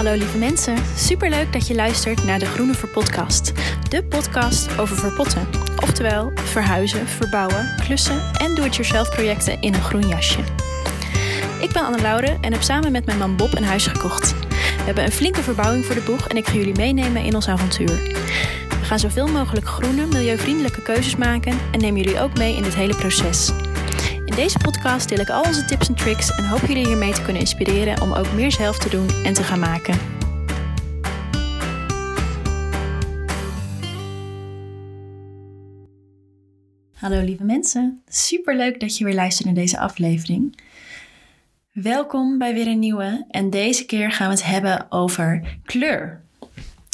Hallo lieve mensen, superleuk dat je luistert naar de Groene Verpodcast. De podcast over verpotten, oftewel verhuizen, verbouwen, klussen en doe-it-yourself projecten in een groen jasje. Ik ben Anne Lauren en heb samen met mijn man Bob een huis gekocht. We hebben een flinke verbouwing voor de boeg en ik ga jullie meenemen in ons avontuur. We gaan zoveel mogelijk groene, milieuvriendelijke keuzes maken en nemen jullie ook mee in dit hele proces. In deze podcast deel ik al onze tips en tricks en hoop jullie hiermee te kunnen inspireren om ook meer zelf te doen en te gaan maken. Hallo lieve mensen, super leuk dat je weer luistert naar deze aflevering. Welkom bij weer een nieuwe en deze keer gaan we het hebben over kleur.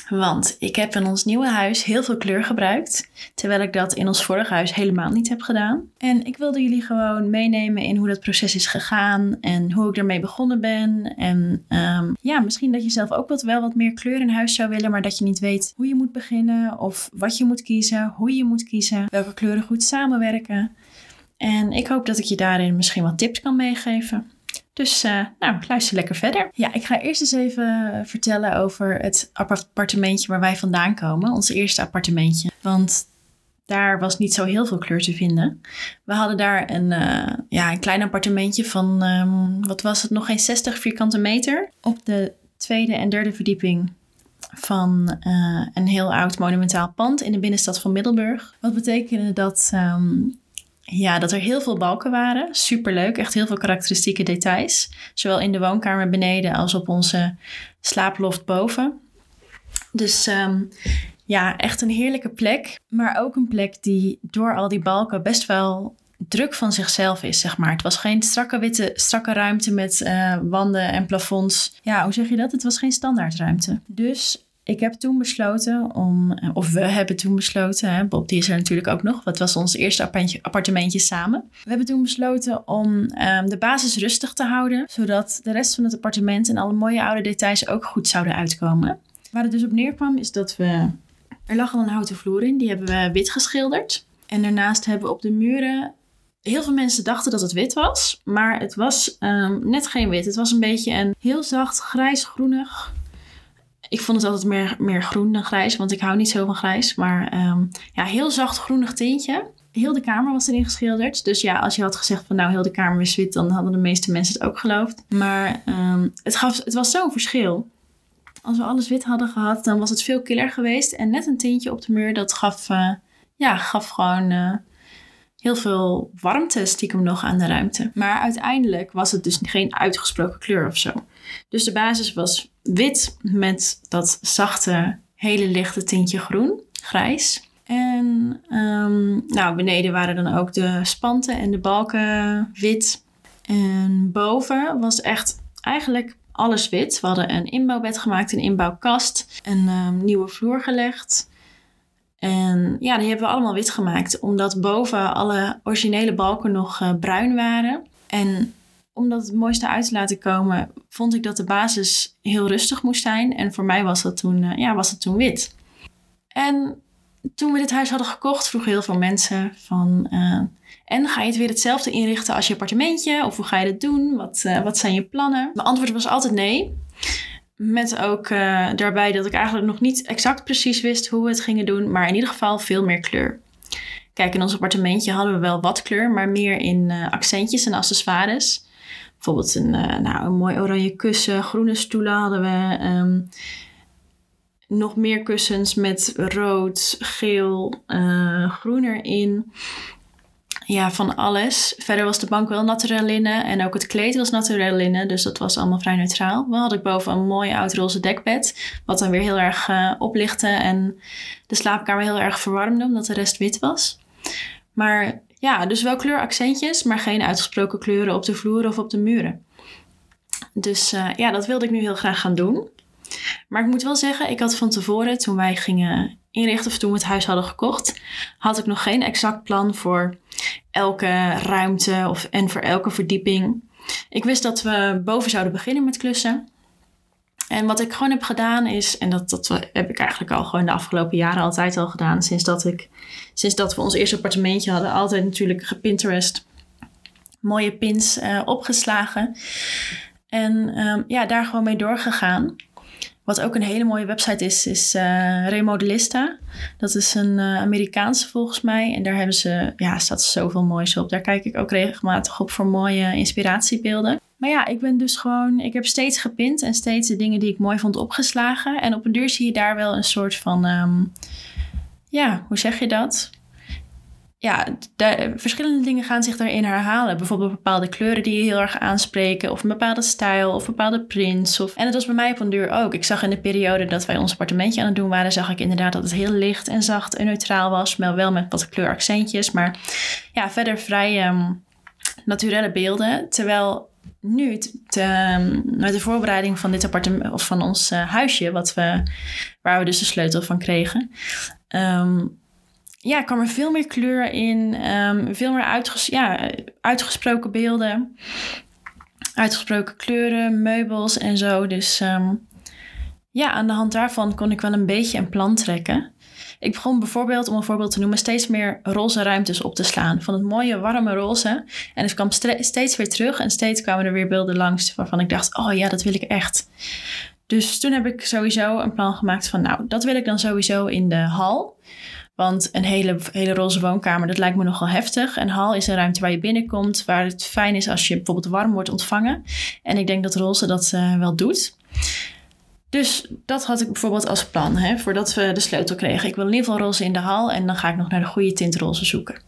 Want ik heb in ons nieuwe huis heel veel kleur gebruikt, terwijl ik dat in ons vorige huis helemaal niet heb gedaan. En ik wilde jullie gewoon meenemen in hoe dat proces is gegaan en hoe ik ermee begonnen ben. En um, ja, misschien dat je zelf ook wat, wel wat meer kleur in huis zou willen, maar dat je niet weet hoe je moet beginnen of wat je moet kiezen, hoe je moet kiezen, welke kleuren goed samenwerken. En ik hoop dat ik je daarin misschien wat tips kan meegeven. Dus uh, nou, luister lekker verder. Ja, ik ga eerst eens even vertellen over het appartementje waar wij vandaan komen. Ons eerste appartementje. Want daar was niet zo heel veel kleur te vinden. We hadden daar een, uh, ja, een klein appartementje van, um, wat was het, nog geen 60 vierkante meter. Op de tweede en derde verdieping van uh, een heel oud monumentaal pand in de binnenstad van Middelburg. Wat betekende dat um, ja, dat er heel veel balken waren. Superleuk, echt heel veel karakteristieke details. Zowel in de woonkamer beneden als op onze slaaploft boven. Dus um, ja, echt een heerlijke plek. Maar ook een plek die door al die balken best wel druk van zichzelf is, zeg maar. Het was geen strakke witte, strakke ruimte met uh, wanden en plafonds. Ja, hoe zeg je dat? Het was geen standaardruimte. Dus ik heb toen besloten om, eh, of we hebben toen besloten, hè, Bob die is er natuurlijk ook nog, wat was ons eerste appartementje samen. We hebben toen besloten om um, de basis rustig te houden, zodat de rest van het appartement en alle mooie oude details ook goed zouden uitkomen. Waar het dus op neerkwam is dat we, er lag al een houten vloer in, die hebben we wit geschilderd. En daarnaast hebben we op de muren Heel veel mensen dachten dat het wit was, maar het was um, net geen wit. Het was een beetje een heel zacht grijs-groenig ik vond het altijd meer, meer groen dan grijs, want ik hou niet zo van grijs. Maar um, ja, heel zacht groenig tintje. Heel de kamer was erin geschilderd. Dus ja, als je had gezegd van nou, heel de kamer is wit, dan hadden de meeste mensen het ook geloofd. Maar um, het, gaf, het was zo'n verschil. Als we alles wit hadden gehad, dan was het veel killer geweest. En net een tintje op de muur, dat gaf, uh, ja, gaf gewoon uh, heel veel warmte stiekem nog aan de ruimte. Maar uiteindelijk was het dus geen uitgesproken kleur of zo. Dus de basis was wit met dat zachte, hele lichte tintje groen, grijs. En um, nou, beneden waren dan ook de spanten en de balken wit. En boven was echt eigenlijk alles wit. We hadden een inbouwbed gemaakt, een inbouwkast, een um, nieuwe vloer gelegd. En ja, die hebben we allemaal wit gemaakt, omdat boven alle originele balken nog uh, bruin waren. En om dat het mooiste uit te laten komen, vond ik dat de basis heel rustig moest zijn. En voor mij was dat toen, uh, ja, was dat toen wit. En toen we dit huis hadden gekocht, vroegen heel veel mensen van... Uh, en ga je het weer hetzelfde inrichten als je appartementje? Of hoe ga je dat doen? Wat, uh, wat zijn je plannen? Mijn antwoord was altijd nee. Met ook daarbij dat ik eigenlijk nog niet exact precies wist hoe we het gingen doen. Maar in ieder geval veel meer kleur. Kijk, in ons appartementje hadden we wel wat kleur, maar meer in accentjes en accessoires. Bijvoorbeeld een, uh, nou, een mooi oranje kussen, groene stoelen hadden we. Um, nog meer kussens met rood, geel, uh, groen erin. Ja, van alles. Verder was de bank wel naturel linnen en ook het kleed was naturel linnen. Dus dat was allemaal vrij neutraal. We hadden boven een mooi oud roze dekbed. Wat dan weer heel erg uh, oplichtte en de slaapkamer heel erg verwarmde omdat de rest wit was. Maar ja, dus wel kleuraccentjes, maar geen uitgesproken kleuren op de vloer of op de muren. Dus uh, ja, dat wilde ik nu heel graag gaan doen. Maar ik moet wel zeggen, ik had van tevoren, toen wij gingen inrichten of toen we het huis hadden gekocht, had ik nog geen exact plan voor elke ruimte of, en voor elke verdieping. Ik wist dat we boven zouden beginnen met klussen. En wat ik gewoon heb gedaan is, en dat, dat heb ik eigenlijk al gewoon de afgelopen jaren altijd al gedaan, sinds dat, ik, sinds dat we ons eerste appartementje hadden, altijd natuurlijk gepinterest, mooie pins uh, opgeslagen. En um, ja, daar gewoon mee doorgegaan. wat ook een hele mooie website is, is uh, Remodelista. Dat is een uh, Amerikaanse volgens mij. En daar hebben ze, ja, staat zoveel moois op. Daar kijk ik ook regelmatig op voor mooie inspiratiebeelden. Maar ja, ik ben dus gewoon, ik heb steeds gepint en steeds de dingen die ik mooi vond opgeslagen. En op een duur zie je daar wel een soort van, um, ja, hoe zeg je dat? ja, de, verschillende dingen gaan zich daarin herhalen. Bijvoorbeeld bepaalde kleuren die je heel erg aanspreken, of een bepaalde stijl, of bepaalde prints. Of... En het was bij mij op een duur ook. Ik zag in de periode dat wij ons appartementje aan het doen waren, zag ik inderdaad dat het heel licht en zacht en neutraal was, maar wel met wat kleuraccentjes. Maar ja, verder vrij um, naturelle beelden. Terwijl nu, te, um, met de voorbereiding van dit appartement of van ons uh, huisje, wat we, waar we dus de sleutel van kregen. Um, ja, kwam er veel meer kleur in. Um, veel meer ja, uitgesproken beelden. Uitgesproken kleuren, meubels en zo. Dus ja, aan de hand daarvan kon ik wel een beetje een plan trekken. Ik begon bijvoorbeeld, om een voorbeeld te noemen, steeds meer roze ruimtes op te slaan. Van het mooie, warme roze. En het kwam steeds weer terug en steeds kwamen er weer beelden langs waarvan ik dacht, oh ja, dat wil ik echt. Dus toen heb ik sowieso een plan gemaakt van, nou, dat wil ik dan sowieso in de hal. Want een hele, hele roze woonkamer, dat lijkt me nogal heftig. Een hal is een ruimte waar je binnenkomt, waar het fijn is als je bijvoorbeeld warm wordt ontvangen. En ik denk dat roze dat uh, wel doet. Dus dat had ik bijvoorbeeld als plan, hè, voordat we de sleutel kregen. Ik wil in ieder geval roze in de hal en dan ga ik nog naar de goede tint roze zoeken.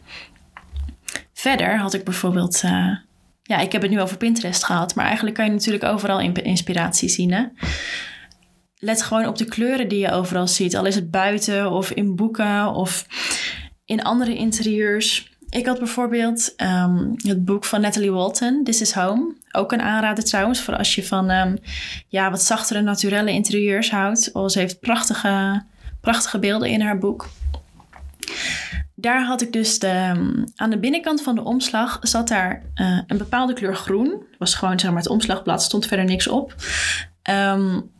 Verder had ik bijvoorbeeld, uh, ja, ik heb het nu over Pinterest gehad, maar eigenlijk kan je natuurlijk overal inspiratie zien. Hè? let gewoon op de kleuren die je overal ziet. Al is het buiten of in boeken of in andere interieurs. Ik had bijvoorbeeld um, het boek van Natalie Walton, This is Home. Ook een aanrader trouwens, voor als je van um, ja, wat zachtere, naturelle interieurs houdt. Oh, ze heeft prachtige, prachtige beelden in haar boek. Daar had ik dus de, um, aan de binnenkant van de omslag zat daar uh, een bepaalde kleur groen. was gewoon zeg maar het omslagblad, stond verder niks op. Um,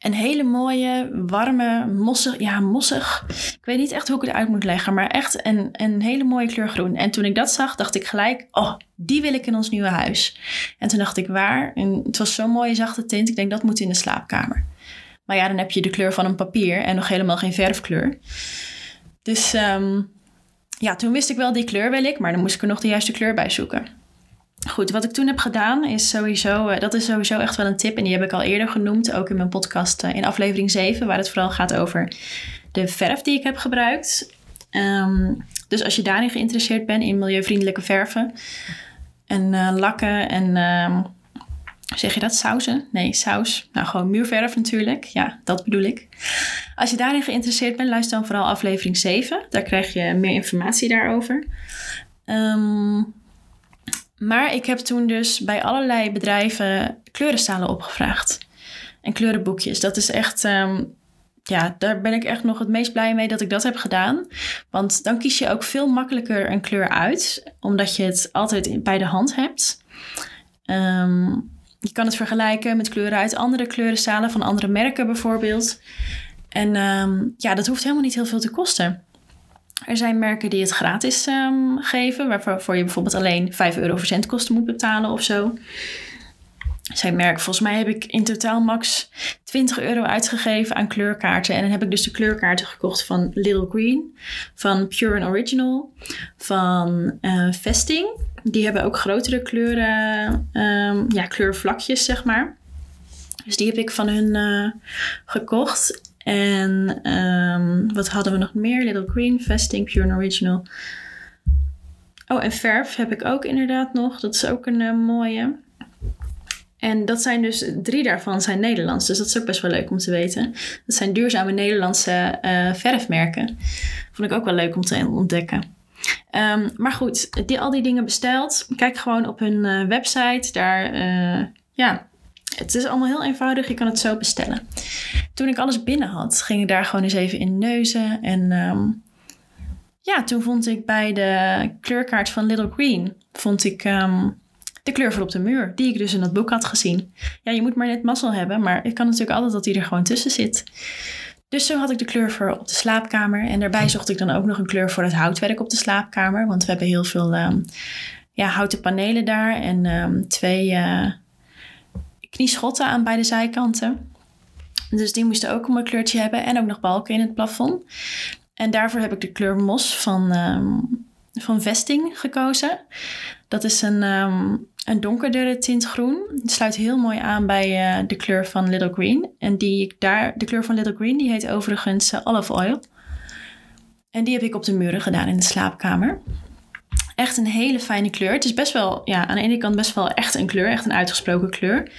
een hele mooie, warme, mossig, ja, mossig. Ik weet niet echt hoe ik het uit moet leggen, maar echt een, een hele mooie kleur groen. En toen ik dat zag, dacht ik gelijk, oh, die wil ik in ons nieuwe huis. En toen dacht ik, waar? En het was zo'n mooie zachte tint. Ik denk, dat moet in de slaapkamer. Maar ja, dan heb je de kleur van een papier en nog helemaal geen verfkleur. Dus um, ja, toen wist ik wel, die kleur wil ik, maar dan moest ik er nog de juiste kleur bij zoeken. Goed, wat ik toen heb gedaan is sowieso, uh, dat is sowieso echt wel een tip. En die heb ik al eerder genoemd, ook in mijn podcast uh, in aflevering 7, waar het vooral gaat over de verf die ik heb gebruikt. Um, dus als je daarin geïnteresseerd bent in milieuvriendelijke verven en uh, lakken en um, zeg je dat, sausen? Nee, saus. Nou, gewoon muurverf natuurlijk. Ja, dat bedoel ik. Als je daarin geïnteresseerd bent, luister dan vooral aflevering 7. Daar krijg je meer informatie daarover. Um, maar ik heb toen dus bij allerlei bedrijven kleurenstalen opgevraagd. En kleurenboekjes. Dat is echt, um, ja, daar ben ik echt nog het meest blij mee dat ik dat heb gedaan. Want dan kies je ook veel makkelijker een kleur uit, omdat je het altijd bij de hand hebt. Um, je kan het vergelijken met kleuren uit andere kleurenstalen van andere merken bijvoorbeeld. En um, ja, dat hoeft helemaal niet heel veel te kosten. Er zijn merken die het gratis um, geven, waarvoor je bijvoorbeeld alleen 5 euro verzendkosten moet betalen of zo. Zijn merken, volgens mij heb ik in totaal max 20 euro uitgegeven aan kleurkaarten. En dan heb ik dus de kleurkaarten gekocht van Little Green, van Pure and Original, van Vesting. Die hebben ook grotere kleuren, um, ja, kleurvlakjes, zeg maar. Dus die heb ik van hun uh, gekocht. En um, wat hadden we nog meer? Little Green, Vesting, Pure and Original. Oh, en verf heb ik ook inderdaad nog. Dat is ook een uh, mooie. En dat zijn dus, drie daarvan zijn Nederlands. Dus dat is ook best wel leuk om te weten. Dat zijn duurzame Nederlandse uh, verfmerken. Vond ik ook wel leuk om te ontdekken. Um, maar goed, die, al die dingen besteld. Kijk gewoon op hun uh, website. Daar, ja, het is allemaal heel eenvoudig. Je kan het zo bestellen. Toen ik alles binnen had, ging ik daar gewoon eens even in neuzen. En um, ja, toen vond ik bij de kleurkaart van Little Green... vond ik um, de kleur voor op de muur. Die ik dus in dat boek had gezien. Ja, je moet maar net mazzel hebben. Maar het kan natuurlijk altijd dat die er gewoon tussen zit. Dus zo had ik de kleur voor op de slaapkamer. En daarbij zocht ik dan ook nog een kleur voor het houtwerk op de slaapkamer. Want we hebben heel veel um, ja, houten panelen daar. En twee... Uh, knieschotten aan beide zijkanten. Dus die moesten ook een mooi kleurtje hebben en ook nog balken in het plafond. En daarvoor heb ik de kleur mos van, ehm, van Vesting gekozen. Dat is een, um, een donkerdere tint groen. Het sluit heel mooi aan bij uh, de kleur van Little Green. En die daar, de kleur van Little Green die heet overigens uh, olive oil. En die heb ik op de muren gedaan in de slaapkamer. Echt een hele fijne kleur. Het is best wel, ja, aan de ene kant best wel echt een kleur, echt een uitgesproken kleur.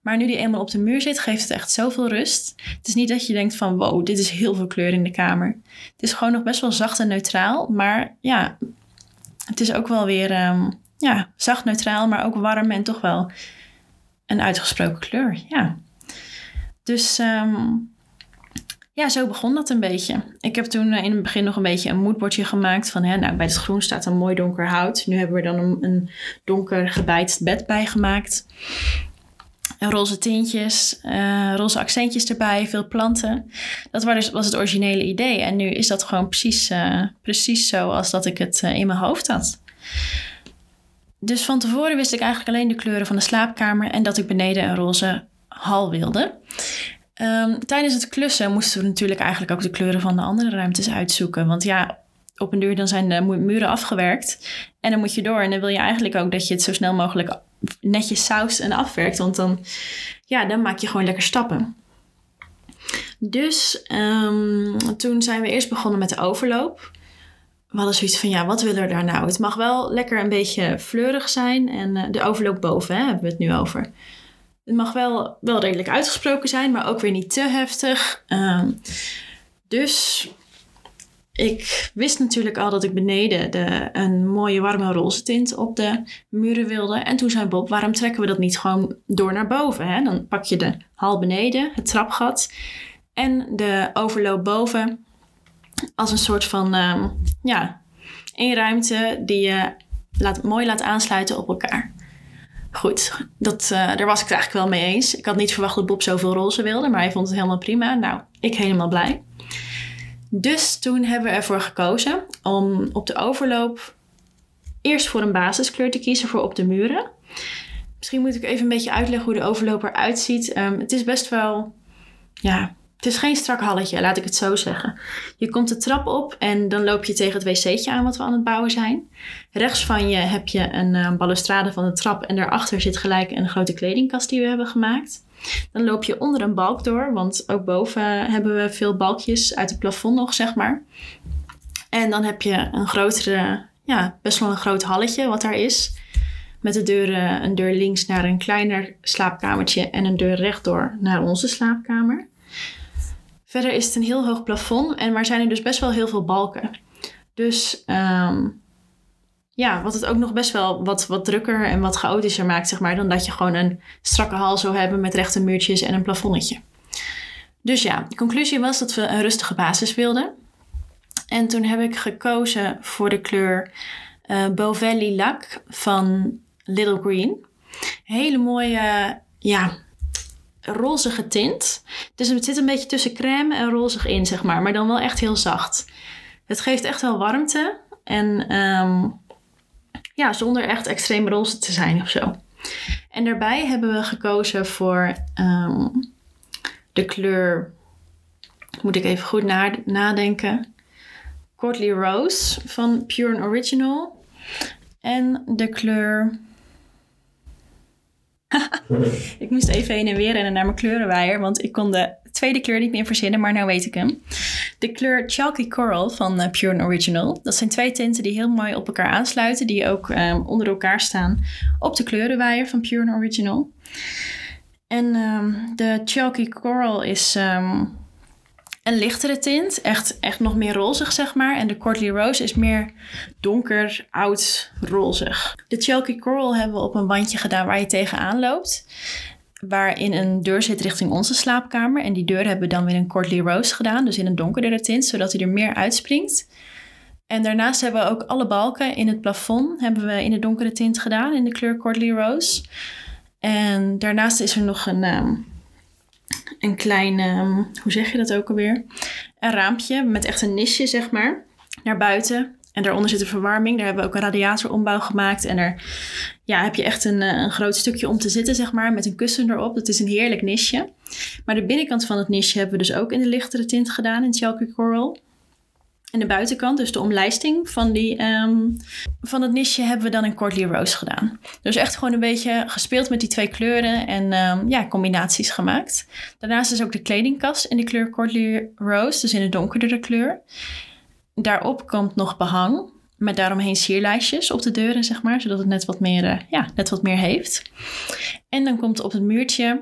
Maar nu die eenmaal op de muur zit, geeft het echt zoveel rust. Het is niet dat je denkt van wow, dit is heel veel kleur in de kamer. Het is gewoon nog best wel zacht en neutraal. Maar ja, het is ook wel weer um, ja, zacht neutraal, maar ook warm en toch wel een uitgesproken kleur. Ja. Dus um, ja, zo begon dat een beetje. Ik heb toen eh, in het begin nog een beetje een moodbordje gemaakt van, hè, nou, bij het groen staat een mooi donker hout. Nu hebben we dan een, een donker gebijtst bed bijgemaakt. En roze tintjes, uh, roze accentjes erbij, veel planten. Dat was, was het originele idee. En nu is dat gewoon precies, uh, precies zo als dat ik het in mijn hoofd had. Dus van tevoren wist ik eigenlijk alleen de kleuren van de slaapkamer en dat ik beneden een roze hal wilde. Um, tijdens het klussen moesten we natuurlijk eigenlijk ook de kleuren van de andere ruimtes uitzoeken. Want ja, op een duur dan zijn de muren afgewerkt. En dan moet je door. En dan wil je eigenlijk ook dat je het zo snel mogelijk netjes saust en afwerkt. Want dan, ja, dan maak je gewoon lekker stappen. Dus um, toen zijn we eerst begonnen met de overloop. We hadden zoiets van, ja, wat willen we daar nou? Het mag wel lekker een beetje fleurig zijn. En uh, de overloop boven hè, hebben we het nu over. Het mag wel, wel redelijk uitgesproken zijn, maar ook weer niet te heftig. Um, dus ik wist natuurlijk al dat ik beneden de, een mooie warme roze tint op de muren wilde. En toen zei Bob, waarom trekken we dat niet gewoon door naar boven? Hè? Dan pak je de hal beneden, het trapgat en de overloop boven als een soort van, um, ja, één ruimte die je laat, mooi laat aansluiten op elkaar. Goed, dat, uh, daar was ik het eigenlijk wel mee eens. Ik had niet verwacht dat Bob zoveel roze wilde, maar hij vond het helemaal prima. Nou, ik helemaal blij. Dus toen hebben we ervoor gekozen om op de overloop eerst voor een basiskleur te kiezen voor op de muren. Misschien moet ik even een beetje uitleggen hoe de overloop eruit ziet. Um, het is best wel, ja, het is geen strak halletje, laat ik het zo zeggen. Je komt de trap op en dan loop je tegen het wc'tje aan wat we aan het bouwen zijn. Rechts van je heb je een uh, balustrade van de trap en daarachter zit gelijk een grote kledingkast die we hebben gemaakt. Dan loop je onder een balk door, want ook boven hebben we veel balkjes uit het plafond nog, zeg maar. En dan heb je een grotere, ja, best wel een groot halletje wat daar is. Met de deuren, een deur links naar een kleiner slaapkamertje en een deur rechtdoor naar onze slaapkamer. Verder is het een heel hoog plafond en maar zijn er dus best wel heel veel balken. Dus um, ja, wat het ook nog best wel wat, wat drukker en wat chaotischer maakt, zeg maar, dan dat je gewoon een strakke hal zou hebben met rechte muurtjes en een plafonnetje. Dus ja, de conclusie was dat we een rustige basis wilden. En toen heb ik gekozen voor de kleur uh, Beauvais Lilac van Little Green. Hele mooie, ja, rozige tint. Dus het zit een beetje tussen crème en rozig in, zeg maar. Maar dan wel echt heel zacht. Het geeft echt wel warmte. En um, ja, zonder echt extreem roze te zijn of zo. En daarbij hebben we gekozen voor um, de kleur... Moet ik even goed na nadenken. Courtly Rose van Pure and Original. En de kleur ik moest even heen en weer rennen naar mijn kleurenwaaier, want ik kon de tweede kleur niet meer verzinnen, maar nu weet ik hem. De kleur Chalky Coral van uh, Pure Original. Dat zijn twee tinten die heel mooi op elkaar aansluiten, die ook um, onder elkaar staan op de kleurenwaaier van Pure Original. En um, de Chalky Coral is um, een lichtere tint. Echt, echt nog meer rozig, zeg maar. En de Courtly Rose is meer donker, oud, rozig. De Chalky Coral hebben we op een wandje gedaan waar je tegenaan loopt. Waarin een deur zit richting onze slaapkamer. En die deur hebben we dan weer een Courtly Rose gedaan. Dus in een donkerdere tint, zodat hij er meer uitspringt. En daarnaast hebben we ook alle balken in het plafond hebben we in de donkere tint gedaan. In de kleur Courtly Rose. En daarnaast is er nog een... Um, een klein, um, hoe zeg je dat ook alweer? Een raampje met echt een nisje, zeg maar, naar buiten. En daaronder zit een verwarming. Daar hebben we ook een radiatorombouw gemaakt. En daar ja, heb je echt een, een groot stukje om te zitten, zeg maar, met een kussen erop. Dat is een heerlijk nisje. Maar de binnenkant van het nisje hebben we dus ook in de lichtere tint gedaan, in Chalky Coral. En de buitenkant, dus de omlijsting van, die, um, van het nisje, hebben we dan in Courtly Rose gedaan. Dus echt gewoon een beetje gespeeld met die twee kleuren en um, ja, combinaties gemaakt. Daarnaast is ook de kledingkast in de kleur Courtly Rose, dus in een donkerdere kleur. Daarop komt nog behang, met daaromheen sierlijstjes op de deuren, zeg maar, zodat het net wat meer, uh, ja, net wat meer heeft. En dan komt op het muurtje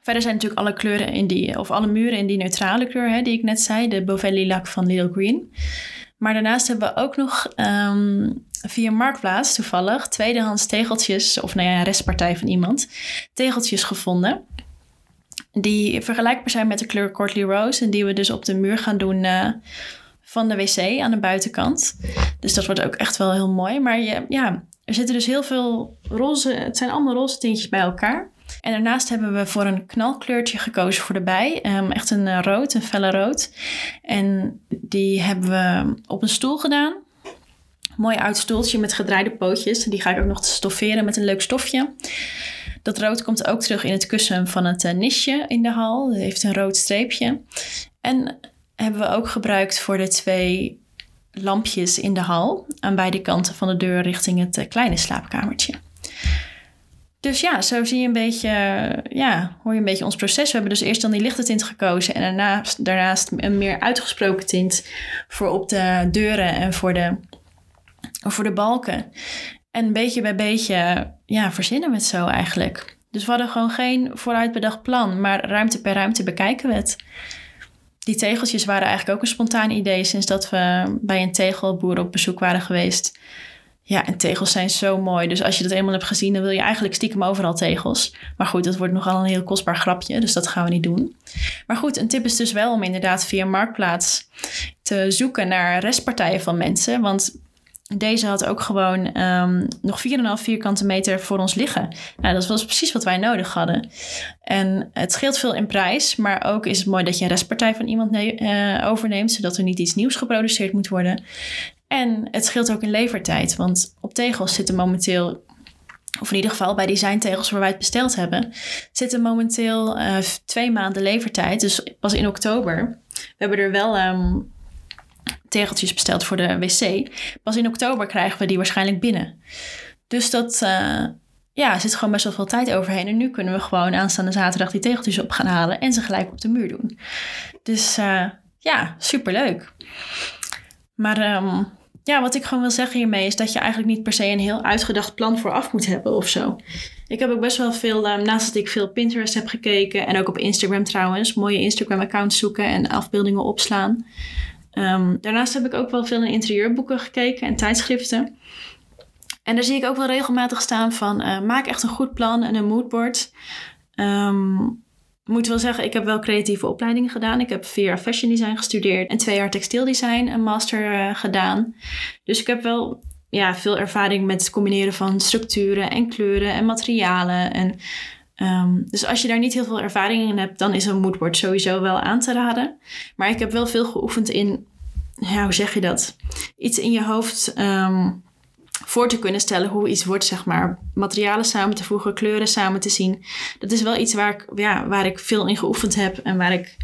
Verder zijn natuurlijk alle kleuren in die, of alle muren in die neutrale kleur, hè, die ik net zei, de Beauvais Lilac van Little Green. Maar daarnaast hebben we ook nog um, via Marktplaats toevallig tweedehands tegeltjes, of nou ja, restpartij van iemand, tegeltjes gevonden. Die vergelijkbaar zijn met de kleur Courtly Rose en die we dus op de muur gaan doen uh, van de wc aan de buitenkant. Dus dat wordt ook echt wel heel mooi. Maar je, ja, er zitten dus heel veel roze, het zijn allemaal roze tintjes bij elkaar. En daarnaast hebben we voor een knalkleurtje gekozen voor de bij. Um, echt een uh, rood, een felle rood. En die hebben we op een stoel gedaan. Mooi oud stoeltje met gedraaide pootjes. Die ga ik ook nog stofferen met een leuk stofje. Dat rood komt ook terug in het kussen van het uh, nisje in de hal. Het heeft een rood streepje. En hebben we ook gebruikt voor de twee lampjes in de hal. Aan beide kanten van de deur richting het uh, kleine slaapkamertje. Dus ja, zo zie je een beetje, ja, hoor je een beetje ons proces. We hebben dus eerst dan die lichte tint gekozen en daarnaast, daarnaast een meer uitgesproken tint voor op de deuren en voor de, voor de balken. En beetje bij beetje, ja, verzinnen we het zo eigenlijk. Dus we hadden gewoon geen vooruitbedacht plan, maar ruimte per ruimte bekijken we het. Die tegeltjes waren eigenlijk ook een spontaan idee sinds dat we bij een tegelboer op bezoek waren geweest. Ja, en tegels zijn zo mooi. Dus als je dat eenmaal hebt gezien, dan wil je eigenlijk stiekem overal tegels. Maar goed, dat wordt nogal een heel kostbaar grapje, dus dat gaan we niet doen. Maar goed, een tip is dus wel om inderdaad via Marktplaats te zoeken naar restpartijen van mensen. Want deze had ook gewoon um, nog 4,5 vierkante meter voor ons liggen. Nou, dat was precies wat wij nodig hadden. En het scheelt veel in prijs, maar ook is het mooi dat je een restpartij van iemand uh, overneemt, zodat er niet iets nieuws geproduceerd moet worden. En het scheelt ook in levertijd, want op tegels zitten momenteel, of in ieder geval bij designtegels waar wij het besteld hebben, zitten momenteel uh, twee maanden levertijd. Dus pas in oktober. We hebben er wel um, tegeltjes besteld voor de wc. Pas in oktober krijgen we die waarschijnlijk binnen. Dus dat uh, ja, zit gewoon best wel veel tijd overheen. En nu kunnen we gewoon aanstaande zaterdag die tegeltjes op gaan halen en ze gelijk op de muur doen. Dus uh, ja, superleuk. Maar um, ja, wat ik gewoon wil zeggen hiermee is dat je eigenlijk niet per se een heel uitgedacht plan vooraf moet hebben of zo. Ik heb ook best wel veel, um, naast dat ik veel Pinterest heb gekeken en ook op Instagram trouwens, mooie Instagram-accounts zoeken en afbeeldingen opslaan. Um, daarnaast heb ik ook wel veel in interieurboeken gekeken en tijdschriften. En daar zie ik ook wel regelmatig staan van uh, maak echt een goed plan en een moodboard. Um, moet wel zeggen, ik heb wel creatieve opleidingen gedaan. Ik heb vier jaar fashion design gestudeerd en twee jaar textieldesign een master uh, gedaan. Dus ik heb wel ja, veel ervaring met het combineren van structuren en kleuren en materialen. En, um, dus als je daar niet heel veel ervaring in hebt, dan is een moodboard sowieso wel aan te raden. Maar ik heb wel veel geoefend in, ja, hoe zeg je dat? Iets in je hoofd um, voor te kunnen stellen hoe iets wordt, zeg maar. Materialen samen te voegen, kleuren samen te zien. Dat is wel iets waar ik, ja, waar ik veel in geoefend heb en waar ik,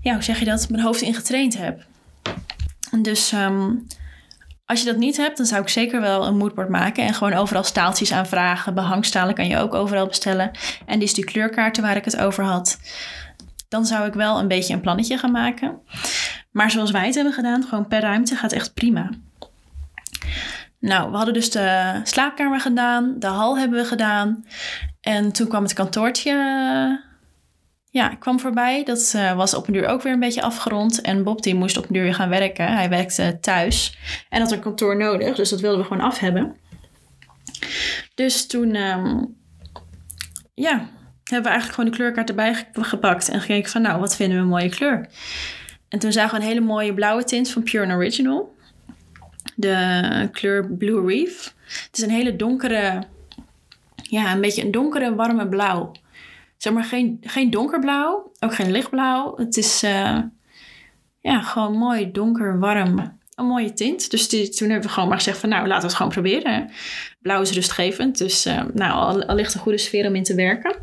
ja, hoe zeg je dat, mijn hoofd in getraind heb. Dus um, als je dat niet hebt, dan zou ik zeker wel een moodboard maken en gewoon overal staaltjes aanvragen. Behangstalen kan je ook overal bestellen. En is die kleurkaarten waar ik het over had. Dan zou ik wel een beetje een plannetje gaan maken. Maar zoals wij het hebben gedaan, gewoon per ruimte gaat echt prima. Nou, we hadden dus de slaapkamer gedaan, de hal hebben we gedaan. En toen kwam het kantoortje ja, kwam voorbij. Dat uh, was op een duur ook weer een beetje afgerond. En Bob die moest op een duur weer gaan werken. Hij werkte thuis en had een kantoor nodig. Dus dat wilden we gewoon af hebben. Dus toen um, ja, hebben we eigenlijk gewoon de kleurkaart erbij gepakt. En gekeken van nou, wat vinden we een mooie kleur. En toen zagen we een hele mooie blauwe tint van Pure Original de kleur Blue Reef. Het is een hele donkere, ja, een beetje een donkere, warme blauw. Zeg maar geen, geen donkerblauw, ook geen lichtblauw. Het is uh, ja, gewoon mooi donker, warm. een mooie tint. Dus toen hebben we gewoon maar gezegd van nou, laten we het gewoon proberen. Blauw is rustgevend, dus uh, nou, al, ligt een goede sfeer om in te werken.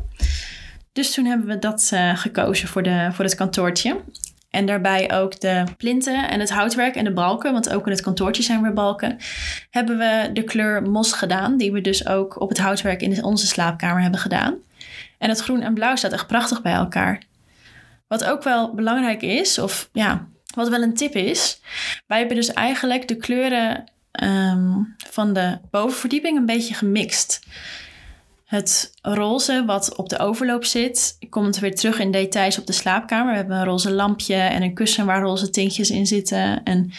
Dus toen hebben we dat uh, gekozen voor, de, voor het kantoortje. En daarbij ook de plinten en het houtwerk en de balken, want ook in het kantoortje zijn weer balken, hebben we de kleur mos gedaan, die we dus ook op het houtwerk in onze slaapkamer hebben gedaan. En het groen en blauw staat echt prachtig bij elkaar. Wat ook wel belangrijk is, of ja, wat wel een tip is, wij hebben dus eigenlijk de kleuren um, van de bovenverdieping een beetje gemixt. Het roze wat op de overloop zit, komt weer terug in details op de slaapkamer. We hebben een roze lampje en een kussen waar roze tintjes in zitten. En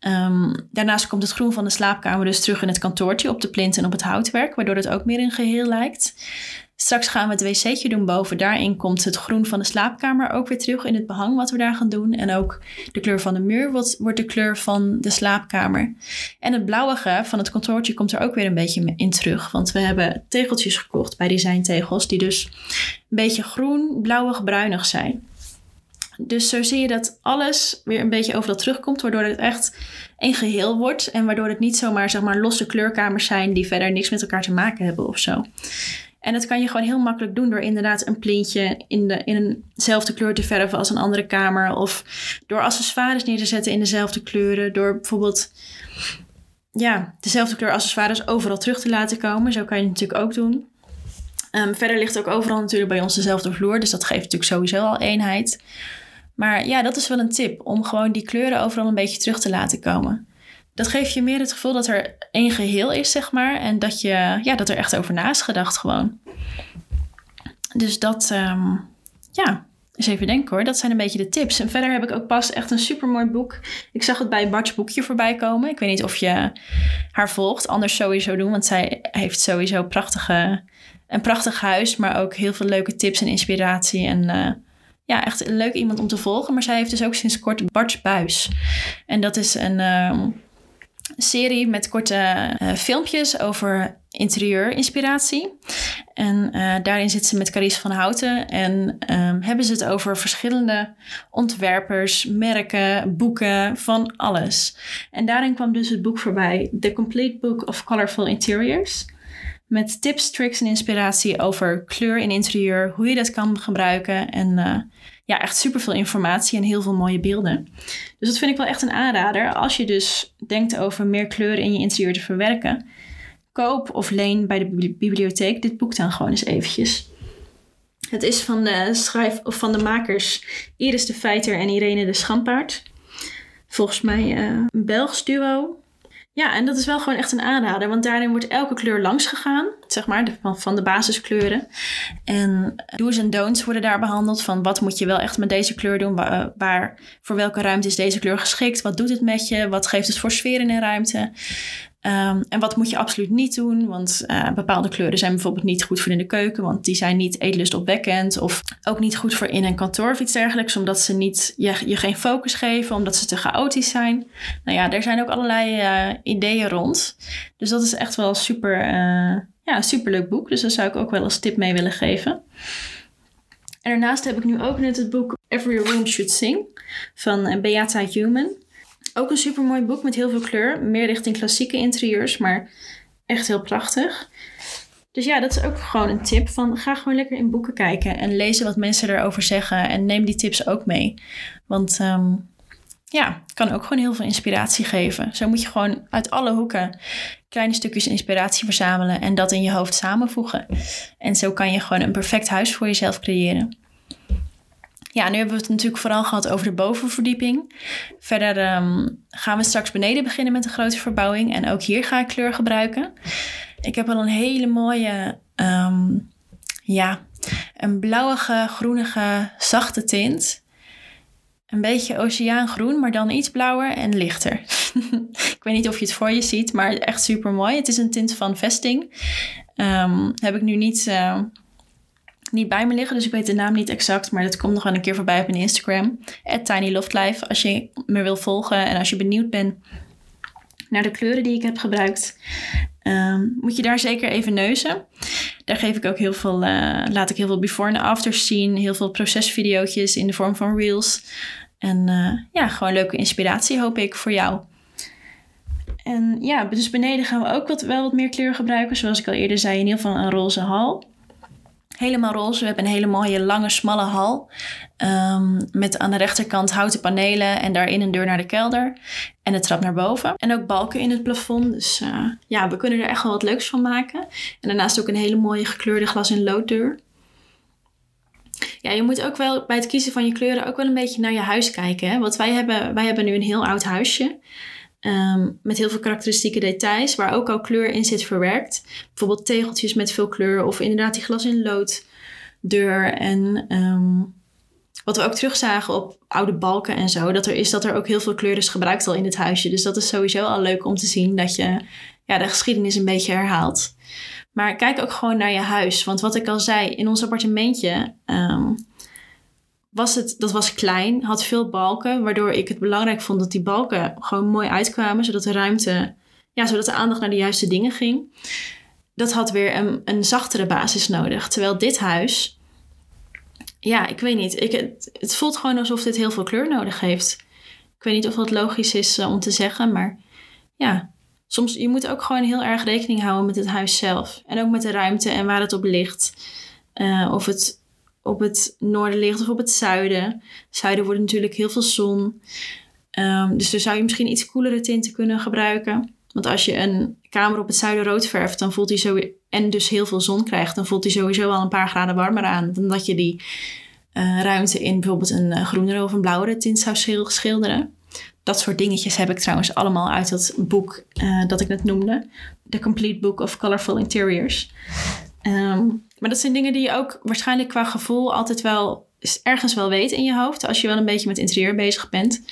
um, daarnaast komt het groen van de slaapkamer dus terug in het kantoortje op de plint en op het houtwerk, waardoor het ook meer een geheel lijkt. Straks gaan we het wc'tje doen boven. Daarin komt het groen van de slaapkamer ook weer terug in het behang wat we daar gaan doen. En ook de kleur van de muur wordt, wordt de kleur van de slaapkamer. En het blauwige van het kantoortje komt er ook weer een beetje in terug. Want we hebben tegeltjes gekocht bij Design Tegels. Die dus een beetje groen, blauwig, bruinig zijn. Dus zo zie je dat alles weer een beetje overal terugkomt, waardoor het echt een geheel wordt. En waardoor het niet zomaar zeg maar, losse kleurkamers zijn die verder niks met elkaar te maken hebben of zo. En dat kan je gewoon heel makkelijk doen door inderdaad een plintje in, de, in eenzelfde kleur te verven als een andere kamer. Of door accessoires neer te zetten in dezelfde kleuren. Door bijvoorbeeld ja, dezelfde kleur accessoires overal terug te laten komen. Zo kan je het natuurlijk ook doen. Um, verder ligt ook overal natuurlijk bij ons dezelfde vloer. Dus dat geeft natuurlijk sowieso al eenheid. Maar ja, dat is wel een tip. Om gewoon die kleuren overal een beetje terug te laten komen dat geeft je meer het gevoel dat er één geheel is, zeg maar. En dat, je, ja, dat er echt over na is gedacht gewoon. Dus dat, um, ja, eens even denken hoor. Dat zijn een beetje de tips. En verder heb ik ook pas echt een super mooi boek. Ik zag het bij Bart's boekje voorbij komen. Ik weet niet of je haar volgt. Anders sowieso doen, want zij heeft sowieso prachtige, een prachtig huis. Maar ook heel veel leuke tips en inspiratie. En uh, ja, echt een leuk iemand om te volgen. Maar zij heeft dus ook sinds kort Bart's Buis. En dat is een... Serie met korte uh, filmpjes over interieurinspiratie. En uh, daarin zit ze met Carice van Houten en um, hebben ze het over verschillende ontwerpers, merken, boeken, van alles. En daarin kwam dus het boek voorbij, The Complete Book of Colorful Interiors. Met tips, tricks en inspiratie over kleur in interieur, hoe je dat kan gebruiken en uh, ja, echt super veel informatie en heel veel mooie beelden. Dus dat vind ik wel echt een aanrader. Als je dus denkt over meer kleuren in je interieur te verwerken, koop of leen bij de bibliotheek dit boek dan gewoon eens eventjes. Het is van de, schrijf, of van de makers Iris de Feiter en Irene de Schampaard. Volgens mij uh, een Belgisch duo. Ja, en dat is wel gewoon echt een aanrader, want daarin wordt elke kleur langs gegaan, zeg maar, van, van de basiskleuren. En do's en don'ts worden daar behandeld van wat moet je wel echt met deze kleur doen, waar, waar voor welke ruimte is deze kleur geschikt, wat doet het met je, wat geeft het voor sfeer in een ruimte. Um, en wat moet je absoluut niet doen? Want uh, bepaalde kleuren zijn bijvoorbeeld niet goed voor in de keuken, want die zijn niet eetlustopwekkend. Of ook niet goed voor in een kantoor of iets dergelijks, omdat ze niet, je, je geen focus geven, omdat ze te chaotisch zijn. Nou ja, er zijn ook allerlei uh, ideeën rond. Dus dat is echt wel super, uh, ja, een superleuk boek. Dus daar zou ik ook wel als tip mee willen geven. En daarnaast heb ik nu ook net het boek Every Room Should Sing van Beata Human. Ook een super mooi boek met heel veel kleur. Meer richting klassieke interieurs, maar echt heel prachtig. Dus ja, dat is ook gewoon een tip van ga gewoon lekker in boeken kijken en lezen wat mensen erover zeggen en neem die tips ook mee. Want um, ja, kan ook gewoon heel veel inspiratie geven. Zo moet je gewoon uit alle hoeken kleine stukjes inspiratie verzamelen en dat in je hoofd samenvoegen. En zo kan je gewoon een perfect huis voor jezelf creëren. Ja, nu hebben we het natuurlijk vooral gehad over de bovenverdieping. Verder um, gaan we straks beneden beginnen met een grote verbouwing. En ook hier ga ik kleur gebruiken. Ik heb al een hele mooie, um, ja, een blauwige, groenige, zachte tint. Een beetje oceaangroen, maar dan iets blauwer en lichter. ik weet niet of je het voor je ziet, maar echt super mooi. Het is een tint van vesting. Um, heb ik nu niet... niet bij me liggen, dus ik weet de naam niet exact. Maar dat komt nog wel een keer voorbij op mijn Instagram. TinyLoftLife, als je me wil volgen en als je benieuwd bent naar de kleuren die ik heb gebruikt. Um, moet je daar zeker even neuzen. Daar geef ik ook heel veel, uh, laat ik heel veel before en afters zien. Heel veel procesvideootjes in de vorm van reels. En uh, ja, gewoon leuke inspiratie hoop ik voor jou. En ja, dus beneden gaan we ook wat, wel wat meer kleur gebruiken. Zoals ik al eerder zei, in ieder geval een roze hal. Helemaal roze. We hebben een hele mooie lange smalle hal. Um, met aan de rechterkant houten panelen en daarin een deur naar de kelder. En een trap naar boven. En ook balken in het plafond. Dus uh, ja, we kunnen er echt wel wat leuks van maken. En daarnaast ook een hele mooie gekleurde glas- en looddeur. Ja, je moet ook wel bij het kiezen van je kleuren ook wel een beetje naar je huis kijken. Hè? Want wij hebben, wij hebben nu een heel oud huisje. Um, met heel veel karakteristieke details, waar ook al kleur in zit verwerkt. Bijvoorbeeld tegeltjes met veel kleur of inderdaad die glas in lood deur. En um, wat we ook terugzagen op oude balken en zo, dat er is dat er ook heel veel kleur is gebruikt al in het huisje. Dus dat is sowieso al leuk om te zien dat je ja, de geschiedenis een beetje herhaalt. Maar kijk ook gewoon naar je huis. Want wat ik al zei, in ons appartementje um, was het, dat was klein, had veel balken, waardoor ik het belangrijk vond dat die balken gewoon mooi uitkwamen, zodat de ruimte, ja, zodat de aandacht naar de juiste dingen ging. Dat had weer een, een zachtere basis nodig. Terwijl dit huis, ja, ik weet niet, ik, het, het voelt gewoon alsof dit heel veel kleur nodig heeft. Ik weet niet of dat logisch is uh, om te zeggen, maar ja, soms, je moet ook gewoon heel erg rekening houden met het huis zelf. En ook met de ruimte en waar het op ligt. Uh, of het op het noorden ligt of op het zuiden. Zuiden wordt natuurlijk heel veel zon. Um, dus dan zou je misschien iets koelere tinten kunnen gebruiken. Want als je een kamer op het zuiden rood verft, dan voelt hij zo en dus heel veel zon krijgt, dan voelt hij sowieso al een paar graden warmer aan dan dat je die uh, ruimte in bijvoorbeeld een uh, groenere of een blauwere tint zou schilderen. Dat soort dingetjes heb ik trouwens allemaal uit dat boek uh, dat ik net noemde. The Complete Book of Colorful Interiors. Um, maar dat zijn dingen die je ook waarschijnlijk qua gevoel altijd wel ergens wel weet in je hoofd. Als je wel een beetje met interieur bezig bent.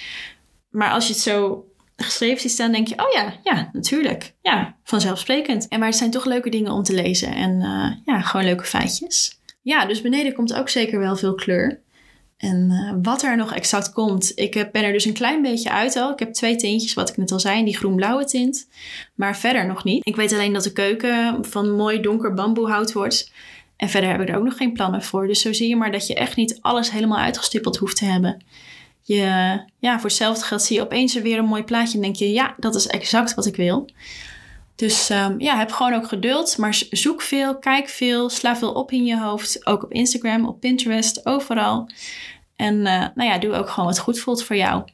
Maar als je het zo geschreven ziet staan, denk je, oh ja, ja, natuurlijk. Ja, vanzelfsprekend. En maar het zijn toch leuke dingen om te lezen. En uh, ja, gewoon leuke feitjes. Ja, dus beneden komt ook zeker wel veel kleur. En uh, wat er nog exact komt, ik ben er dus een klein beetje uit al. Ik heb twee tintjes, wat ik net al zei, die groen-blauwe tint. Maar verder nog niet. Ik weet alleen dat de keuken van mooi donker bamboehout wordt. En verder heb ik er ook nog geen plannen voor. Dus zo zie je maar dat je echt niet alles helemaal uitgestippeld hoeft te hebben. Je, ja, voor hetzelfde geld zie je opeens weer een mooi plaatje en denk je, ja, dat is exact wat ik wil. Dus um, ja, heb gewoon ook geduld, maar zoek veel, kijk veel, sla veel op in je hoofd. Ook op Instagram, op Pinterest, overal. En uh, nou ja, doe ook gewoon wat goed voelt voor jou.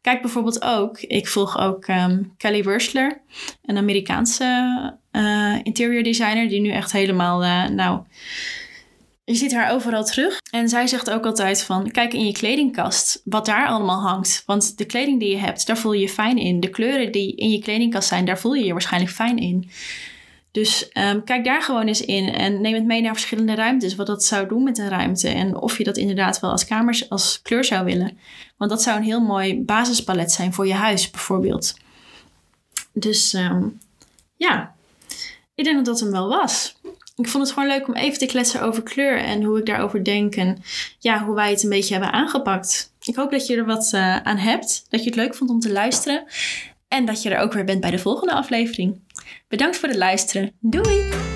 Kijk bijvoorbeeld ook, ik volg ook um, Kelly Wursler, een Amerikaanse uh, interior designer, die nu echt helemaal, uh, nou, je ziet haar overal terug. En zij zegt ook altijd van, kijk in je kledingkast, wat daar allemaal hangt. Want de kleding die je hebt, daar voel je je fijn in. De kleuren die in je kledingkast zijn, daar voel je je waarschijnlijk fijn in. Dus um, kijk daar gewoon eens in en neem het mee naar verschillende ruimtes. Wat dat zou doen met een ruimte. En of je dat inderdaad wel als kamers als kleur zou willen. Want dat zou een heel mooi basispalet zijn voor je huis bijvoorbeeld. Dus um, ja, ik denk dat dat hem wel was. Ik vond het gewoon leuk om even te kletsen over kleur en hoe ik daarover denk. En ja, hoe wij het een beetje hebben aangepakt. Ik hoop dat je er wat uh, aan hebt. Dat je het leuk vond om te luisteren. En dat je er ook weer bent bij de volgende aflevering. Bedankt voor het luisteren. Doei!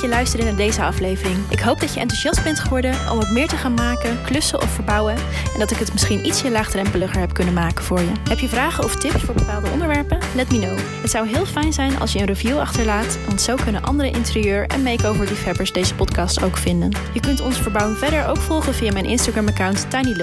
Je luisterde naar deze aflevering. Ik hoop dat je enthousiast bent geworden om wat meer te gaan maken, klussen of verbouwen. En dat ik het misschien ietsje laagdrempeliger heb kunnen maken voor je. Heb je vragen of tips voor bepaalde onderwerpen? Let me know. Het zou heel fijn zijn als je een review achterlaat, want zo kunnen andere interieur- en makeover-liefhebbers deze podcast ook vinden. Je kunt ons verbouwing verder ook volgen via mijn Instagram-account Tiny.